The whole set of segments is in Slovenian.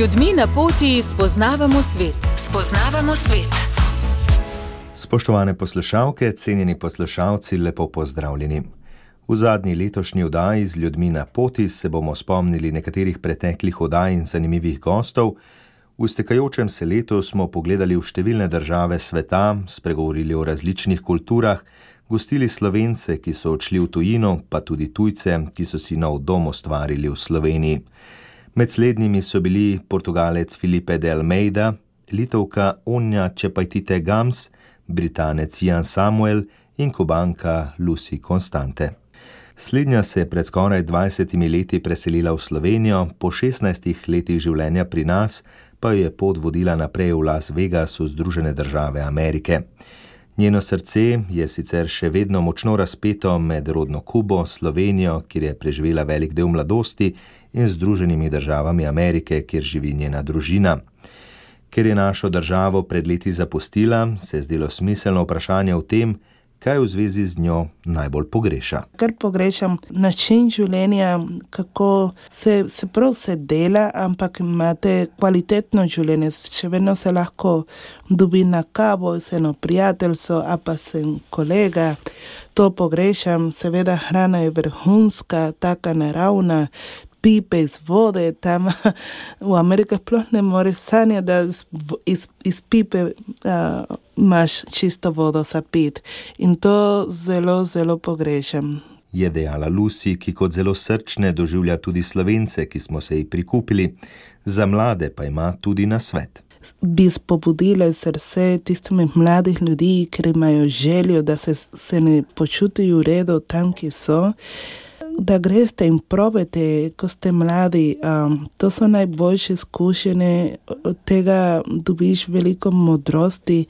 ljudmi na poti spoznavamo svet. Spoznavamo svet. Spoštovane poslušalke, cenjeni poslušalci, lepo pozdravljeni. V zadnji letošnji oddaji z ljudmi na poti se bomo spomnili nekaterih preteklih oddaj in zanimivih gostov. V stekajočem se letu smo pogledali v številne države sveta, spregovorili o različnih kulturah, gostili slovence, ki so odšli v tujino, pa tudi tujce, ki so si nov dom ustvarili v Sloveniji. Med slednjimi so bili portugalec Filipe de Almeida, litovka Onja Čepajtite Gams, britanec Jan Samuel in kubanka Lucy Constante. Slednja se je pred skoraj 20 leti preselila v Slovenijo, po 16 letih življenja pri nas pa jo je pot vodila naprej v Las Vegas v Združene države Amerike. Njeno srce je sicer še vedno močno razpeto med rodno Kubo, Slovenijo, kjer je preživela velik del mladosti, in Združenimi državami Amerike, kjer živi njena družina. Ker je našo državo pred leti zapustila, se je zdelo smiselno vprašanje o tem, kaj v zvezi z njo najbolj pogreša. Ker pogrešam način življenja, kako se, se prav se dela, ampak imate kvalitetno življenje. Še vedno se lahko dobi na kavo, se eno prijateljstvo, a pa sem kolega. To pogrešam, seveda hrana je vrhunska, taka naravna. Pipe iz vode, tam v Ameriki sploh ne moreš sanjati, da iz, iz pipe uh, imaš čisto vodo za pit. In to zelo, zelo pogrešam. Je dejala Lucy, ki kot zelo srčne doživlja tudi slovence, ki smo se ji prikupili, za mlade pa ima tudi na svet. Bi spodbudile srce tistim mladih ljudi, ki imajo željo, da se, se ne počutijo v redu tam, ki so da greste in probete, ko ste mladi. Um, to so najboljše izkušnje, od tega dobiš veliko modrosti,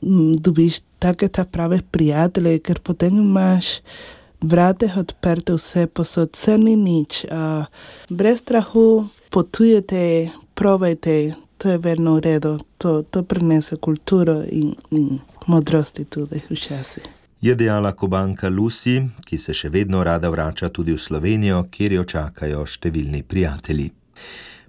dobiš take ta prave prijatelje, ker potem imaš vrate odprte vse posod, vse ni nič. Uh, brez strahu potujete, probajte, to je verno v redu, to, to prinese kulturo in, in modrosti tudi včasih je dejala kubanka Lucy, ki se še vedno rada vrača tudi v Slovenijo, kjer jo čakajo številni prijatelji.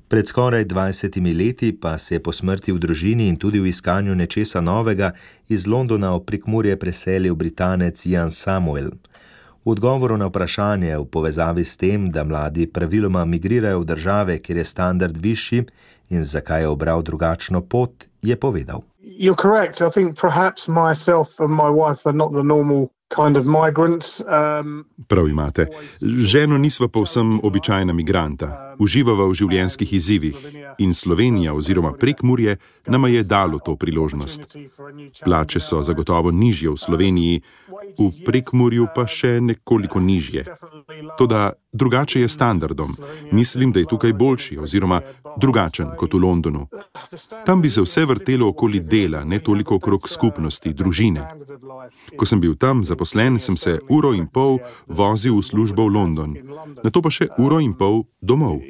Pred skoraj 20 leti pa se je po smrti v družini in tudi v iskanju nečesa novega iz Londona v Prikmurje preselil britanec Jan Samuel. V odgovoru na vprašanje v povezavi s tem, da mladi praviloma migrirajo v države, kjer je standard višji in zakaj je obral drugačno pot, je povedal. you're correct. I think perhaps myself and my wife are not the normal Um, Prav imate. Ženo nisva povsem običajna migranta, uživava v življenjskih izzivih in Slovenija oziroma prekmurje nama je dalo to priložnost. Plače so zagotovo nižje v Sloveniji, v prekmurju pa še nekoliko nižje. Toda drugače je standardom. Mislim, da je tukaj boljši oziroma drugačen kot v Londonu. Tam bi se vse vrtelo okoli dela, ne toliko okrog skupnosti, družine. Ko sem bil tam zaposlen, sem se uro in pol vozil v službo v London, na to pa še uro in pol domov.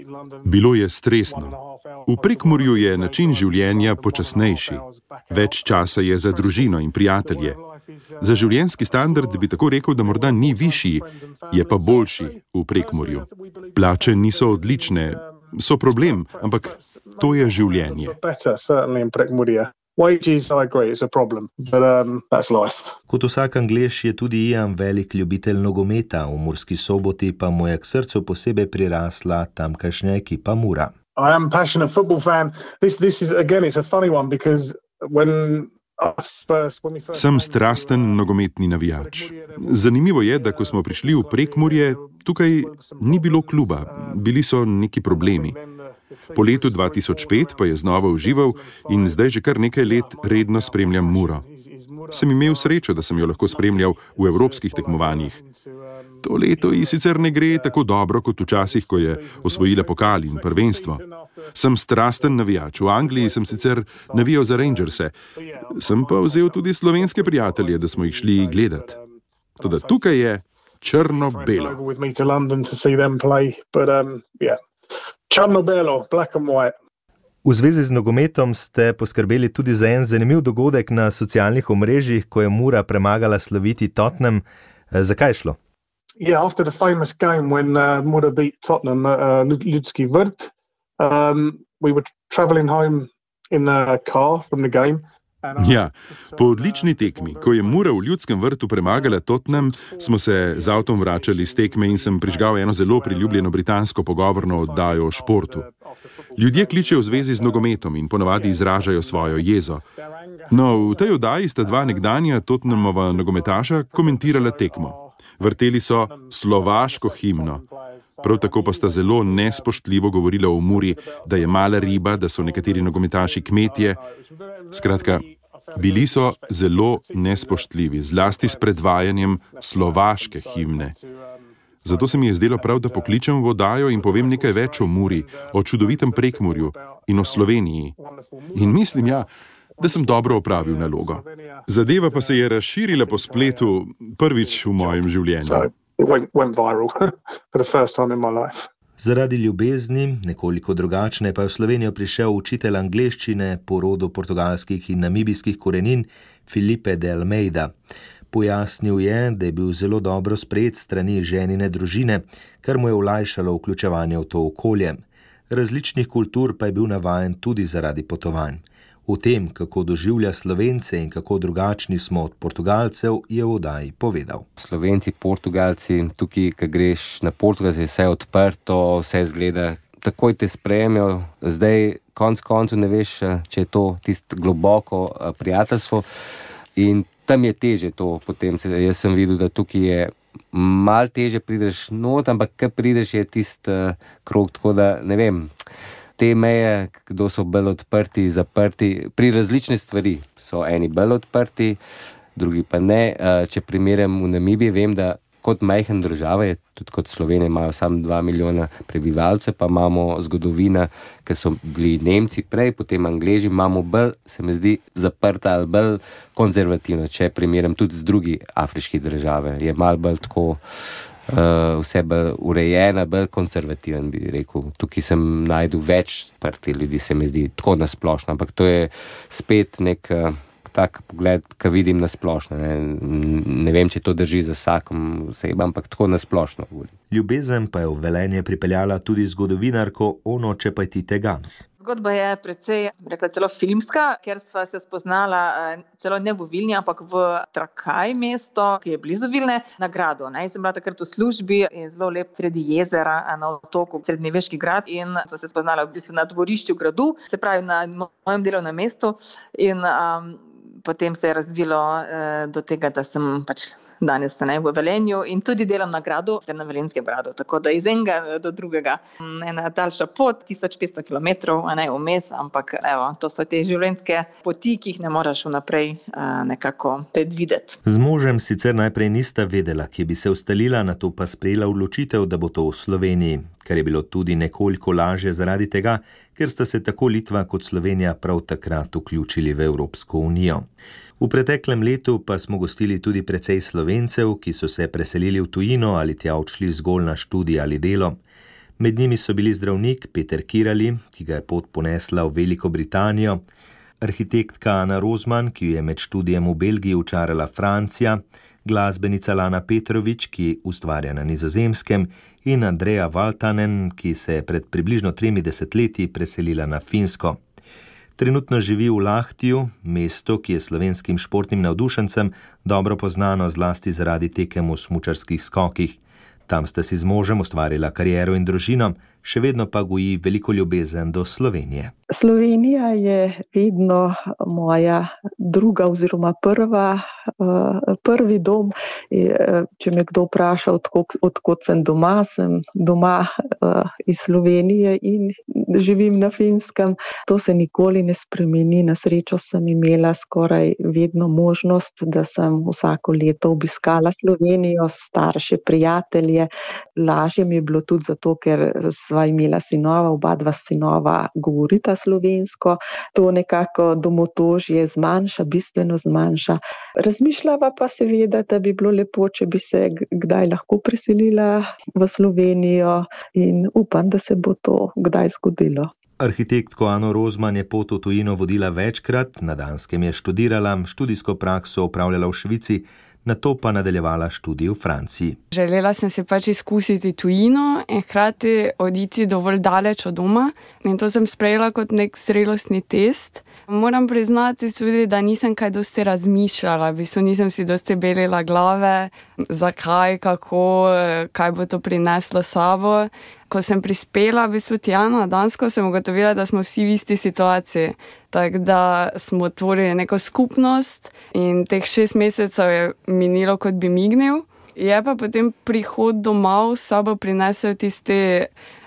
Bilo je stresno. V prekmurju je način življenja počasnejši, več časa je za družino in prijatelje. Za življenjski standard bi tako rekel, da morda ni višji, je pa boljši v prekmorju. Plače niso odlične, so problem, ampak to je življenje. Um, Kot vsak anglež je tudi Ian velik ljubitelj nogometa, v Murski soboti pa mu je k srcu posebej prirasla tamkajšnja ekipa Mura. I am passionate football fan. This, this is again, it's a funny one because when Sem strasten nogometni navijač. Zanimivo je, da ko smo prišli v Prekmurje, tukaj ni bilo kluba, bili so neki problemi. Po letu 2005 pa je znova užival in zdaj že kar nekaj let redno spremljam Muro. Sem imel srečo, da sem jo lahko spremljal v evropskih tekmovanjih. To leto ji sicer ne gre tako dobro kot včasih, ko je osvojila pokal in prvenstvo. Sem strasten navijač. V Angliji sem sicer navijal za Rangerse, sem pa vzel tudi slovenske prijatelje, da smo jih šli gledat. Tudi tukaj je črno-belo. Črno-belo, black and white. V zvezi z nogometom ste poskrbeli tudi za en zanimiv dogodek na socialnih omrežjih, ko je Mura premagala sloviti Tottenham. Zakaj je šlo? Yeah, after the famous game when uh, Mura beat Tottenham at uh, Ljudski Vrt, um, we were traveling home in the car from the game. Ja, po odlični tekmi, ko je Mura v ljudskem vrtu premagala Tottenham, smo se z avtom vračali iz tekme in sem prižgal eno zelo priljubljeno britansko pogovorno oddajo o športu. Ljudje kličejo v zvezi z nogometom in ponavadi izražajo svojo jezo. No, v tej oddaji sta dva nekdanja Tottenhamova nogometaša komentirala tekmo. Vrteli so slovaško himno. Prav tako pa sta zelo nespoštljivo govorila o Muri, da je mala riba, da so nekateri nogometaši kmetje. Skratka, bili so zelo nespoštljivi, zlasti s predvajanjem slovaške himne. Zato se mi je zdelo prav, da pokličem vodajo in povem nekaj več o Muri, o čudovitem prekmurju in o Sloveniji. In mislim, ja, da sem dobro opravil nalogo. Zadeva pa se je razširila po spletu prvič v mojem življenju. Zaradi ljubezni, nekoliko drugačne, pa je v Slovenijo prišel učitelj angleščine po rodu portugalskih in namibijskih korenin Filipe de Almeida. Pojasnil je, da je bil zelo dobro sprejet strani ženine družine, kar mu je olajšalo vključevanje v to okolje. Različnih kultur pa je bil navajen tudi zaradi potovanj. O tem, kako doživlja slovence in kako drugačni smo od Portugalcev, je v oddaji povedal. Slovenci, Portugalci, tukaj, ki greš na Portugalce, je vse odprto, vse zgleda, takoj te sprejmejo. Zdaj, konc koncev, ne veš, če je to tisto globoko prijateljstvo. In tam je teže to. Potem, jaz sem videl, da tukaj je. Mal teže prideš not, ampak kaj prideš, je tisti uh, krog. Tako da ne vem, te meje, kdo so bolj odprti, zaprti, pri različnih stvarih so eni bolj odprti, drugi pa ne. Eh, če primerjam v Namibiji, vem, da kot majhen država, tudi kot Slovenija, imajo samo 2 milijona prebivalcev, pa imamo zgodovina, ker so bili Nemci prej, potem Angleži, imamo bolj, se mi zdi, zaprta ali bolj konzervativna, če primerjam tudi z drugimi afriškimi državami. Je mal bolj tako uh, vse bolj urejena, bolj konzervativen, bi rekel. Tukaj sem najdel več prti ljudi, se mi zdi tako nasplošno, ampak to je spet nek. Uh, Tak pogled, ki vidim na splošno. Ne. ne vem, če to drži za vsakom osebam, ampak tako na splošno. Ljubezen pa je v velenje pripeljala tudi zgodovinarko Ono Čepajtite Gams zgodba je precej, rekla celo filmska, ker sva se spoznala eh, celo ne v Vilni, ampak v Trakaj mesto, ki je blizu Vilne, na gradu. Ne? Sem bila takrat v službi in zelo lep sredi jezera na otoku, srednjeveški grad in sva se spoznala v bistvu na dvorišču gradu, se pravi na mojem delovnem mestu in um, potem se je razvilo uh, do tega, da sem pač danes sem v Velenju in tudi delam na gradu, ter na Velenskem gradu. Tako da iz enega do drugega ena daljša pot, 1500 km, a ne vmes, ampak evo, to so te življenjske poti, ki jih ne moreš vnaprej nekako predvideti. Z možem sicer najprej nista vedela, kje bi se ustalila, na to pa sprejela odločitev, da bo to v Sloveniji, kar je bilo tudi nekoliko lažje zaradi tega, ker sta se tako Litva kot Slovenija prav takrat vključili v Evropsko unijo. V preteklem letu pa smo gostili tudi precej slovencev, ki so se preselili v tujino ali tja odšli zgolj na študij ali delo. Med njimi so bili zdravnik Peter Kirali, ki ga je pot ponesla v Veliko Britanijo, arhitektka Ana Rozman, ki jo je med študijem v Belgiji učarala Francija, glasbenica Lana Petrovič, ki ustvarja na nizozemskem, in Andreja Valtanen, ki se je pred približno tremi desetletji preselila na Finsko. Trenutno živi v Lahtiju, mestu, ki je slovenskim športnim navdušencem dobro poznano zlasti zaradi tekem v smučarskih skokih. Tam sta si z možem ustvarila kariero in družino, še vedno pa goji veliko ljubezen do Slovenije. Slovenija je vedno moja druga oziroma prva, uh, prvi dom. Eh, če me kdo vpraša, odkot sem doma, sem doma uh, iz Slovenije in živim na Finskem. To se nikoli ne spremeni. Na srečo sem imela skoraj vedno možnost, da sem vsako leto obiskala Slovenijo, starše, prijatelje. Lažje mi je bilo tudi zato, ker sva imela sinova, oba dva sinova govorita slovensko, to nekako domotožje zmanjša, bistveno zmanjša. Razmišljava pa seveda, da bi bilo lepo, če bi se kdaj lahko preselila v Slovenijo in upam, da se bo to kdaj zgodilo. Arhitektko Ano Rozman je pot v tujino vodila večkrat, na Danskem je študirala, študijsko prakso upravljala v Švici, na to pa nadaljevala študij v Franciji. Želela sem se pač izkusiti tujino in hkrati oditi dovolj daleč od doma, in to sem sprejela kot nek zrelostni test. Moram priznati tudi, da nisem kaj dosti razmišljala, v bistvu nisem si dosti belila glave, zakaj, kako, kaj bo to prineslo sabo. Ko sem prispela v bistvu tja na Dansko, sem ugotovila, da smo vsi v isti situaciji. Tako da smo tvorili neko skupnost in teh šest mesecev je minilo, kot bi mignil. Je pa potem prihod domov s sabo prinesel tisti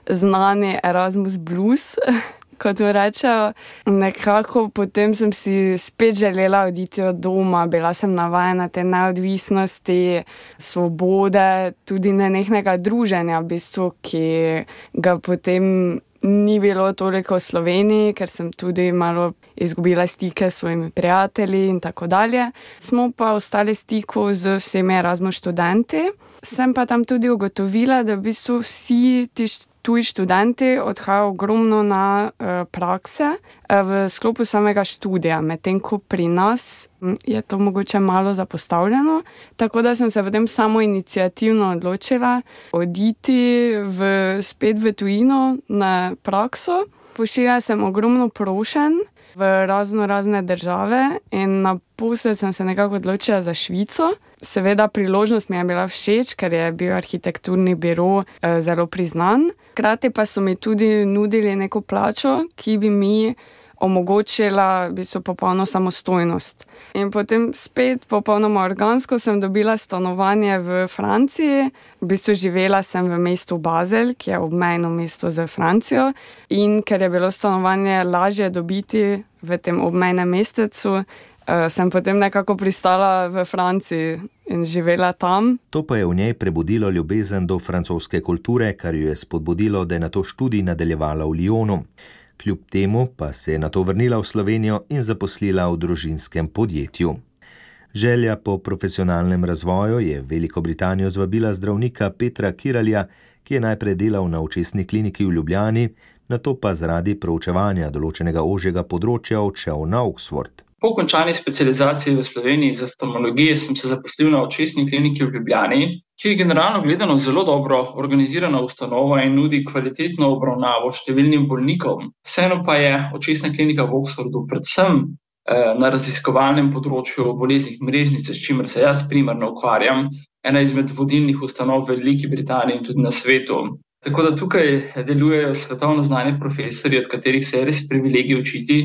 znani Erasmus Blues, kot rečejo. Nekako potem sem si spet želela oditi od doma, bila sem navajena te neodvisnosti, svobode, tudi nenehnega druženja, v bistvu, ki ga potem ni bilo toliko v Sloveniji, ker sem tudi malo izgubila stike s svojimi prijatelji in tako dalje. Smo pa ostali stiku z vsemi Erasmus študenti. Sem pa tam tudi ugotovila, da v bistvu vsi ti tuji študenti odhajajo ogromno na uh, prakse uh, v sklopu samega študija, medtem ko pri nas je to mogoče malo zapostavljeno. Tako da sem se potem samo inicijativno odločila oditi v, spet v tujino na prakso. Pošiljala sem ogromno prošen v razno razne države in naposled sem se nekako odločila za Švico. Seveda, priložnost mi je bila všeč, ker je bil arhitekturni biro eh, zelo priznan. Hkrati pa so mi tudi nudili neko plačo, ki bi mi omogočila v bistvu popolno samostojnost. In potem spet popolnoma organsko sem dobila stanovanje v Franciji, v bistvu živela sem v mestu Bazel, ki je obmejno mesto za Francijo. In ker je bilo stanovanje lažje dobiti v tem obmejnem mestecu, uh, sem potem nekako pristala v Franciji. In živela tam. To pa je v njej prebudilo ljubezen do francoske kulture, kar jo je spodbudilo, da je na to študij nadaljevala v Lyonu. Kljub temu pa se je na to vrnila v Slovenijo in zaposlila v družinskem podjetju. Želja po profesionalnem razvoju je Veliko Britanijo zvabila zdravnika Petra Kiralja, ki je najprej delal na očesni kliniki v Ljubljani, na to pa zaradi proučevanja določenega ožjega področja odšel na Oxford. Po končani specializaciji v Sloveniji za oftalmologijo sem se zaposlil na očesni kliniki v Ljubljani, ki je generalno gledano zelo dobro organizirana ustanova in nudi kvalitetno obravnavo številnim bolnikom. Vseeno pa je očesna klinika v Oxfordu predvsem eh, na raziskovalnem področju boleznih mrežnic, s čimer se jaz primarno ukvarjam, ena izmed vodilnih ustanov v Veliki Britaniji in tudi na svetu. Tako da tukaj delujejo svetovno znani profesori, od katerih se je res privilegij učiti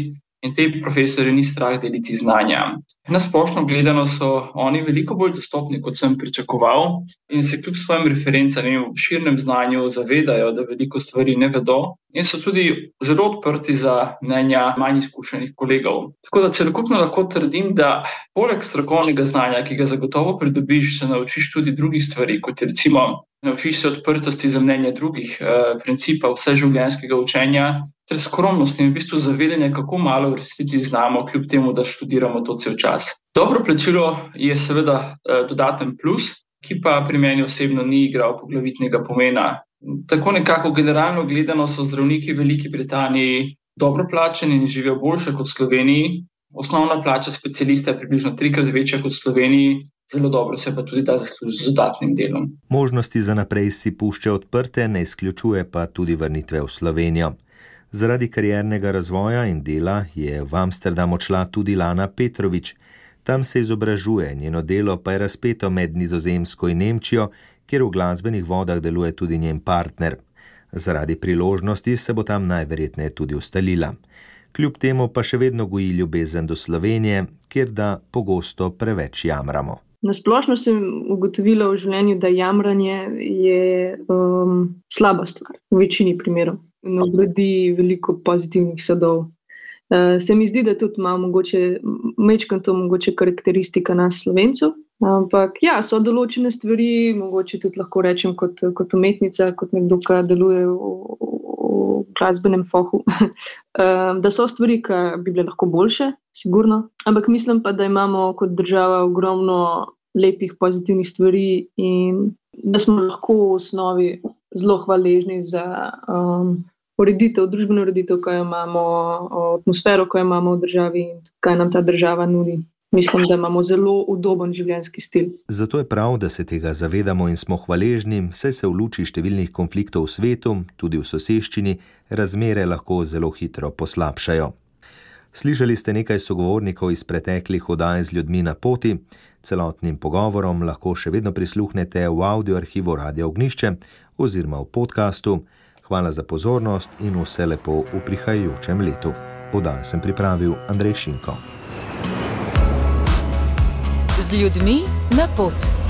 in te profesore ni strah deliti znanja. Na splošno gledano so oni veliko bolj dostopni, kot sem pričakoval, in se kljub svojim referencam in širnem znanju zavedajo, da veliko stvari ne vedo, in so tudi zelo odprti za mnenja manj izkušenih kolegov. Tako da celokupno lahko trdim, da poleg strokovnega znanja, ki ga zagotovo pridobiš, se naučiš tudi drugih stvari, kot je recimo. Naučiš se odprtosti za mnenje drugih, eh, principa vseživljenjskega učenja, ter skromnost in v bistvu zavedanje, kako malo v resnici znamo, kljub temu, da študiramo to cel čas. Dobro plačilo je seveda eh, dodaten plus, ki pa pri meni osebno ni igral poglavitnega pomena. Tako nekako generalno gledano so zdravniki v Veliki Britaniji dobro plačeni in živijo boljše kot v Sloveniji. Osnovna plača specialista je približno trikrat večja kot v Sloveniji, zelo dobro se pa tudi da zaslužiti z dodatnim delom. Možnosti za naprej si pušča odprte, ne izključuje pa tudi vrnitve v Slovenijo. Zaradi kariernega razvoja in dela je v Amsterdam odšla tudi Lana Petrovič. Tam se izobražuje, njeno delo pa je razpeto med Nizozemsko in Nemčijo, kjer v glasbenih vodah deluje tudi njen partner. Zaradi priložnosti se bo tam najverjetneje tudi ustalila. Kljub temu pa še vedno goji ljubezen do Slovenije, kjer da pogosto preveč jamramo. Na splošno sem ugotovila v življenju, da jamranje je um, slaba stvar v večini primerov in obrodi veliko pozitivnih sadov. Uh, se mi zdi, da tudi ima mogoče, mečkam to mogoče karakteristika nas slovencev. Ampak ja, so določene stvari, mogoče tudi lahko rečem kot, kot umetnica, kot nekdo, ki deluje v, v glasbenem fohu, da so stvari, ki bi bile lahko boljše, sigurno. Ampak mislim pa, da imamo kot država ogromno lepih, pozitivnih stvari in da smo lahko v osnovi zelo hvaležni za. Um, ureditev, družbeno ureditev, kaj imamo, atmosfero, kaj imamo v državi in kaj nam ta država nudi. mislim, da imamo zelo udoben življenjski stil. Zato je prav, da se tega zavedamo in smo hvaležni, saj se v luči številnih konfliktov v svetu, tudi v soseščini, razmere lahko zelo hitro poslabšajo. Slišali ste nekaj sogovornikov iz preteklih oddaj z ljudmi na poti, celotnim pogovorom lahko še vedno prisluhnete v audio arhivu Radio Ognišče oziroma v podkastu. Hvala za pozornost in vse lepo v prihajajočem letu. Oddaj sem pripravil Andrej Šinko z ljudmi na pot.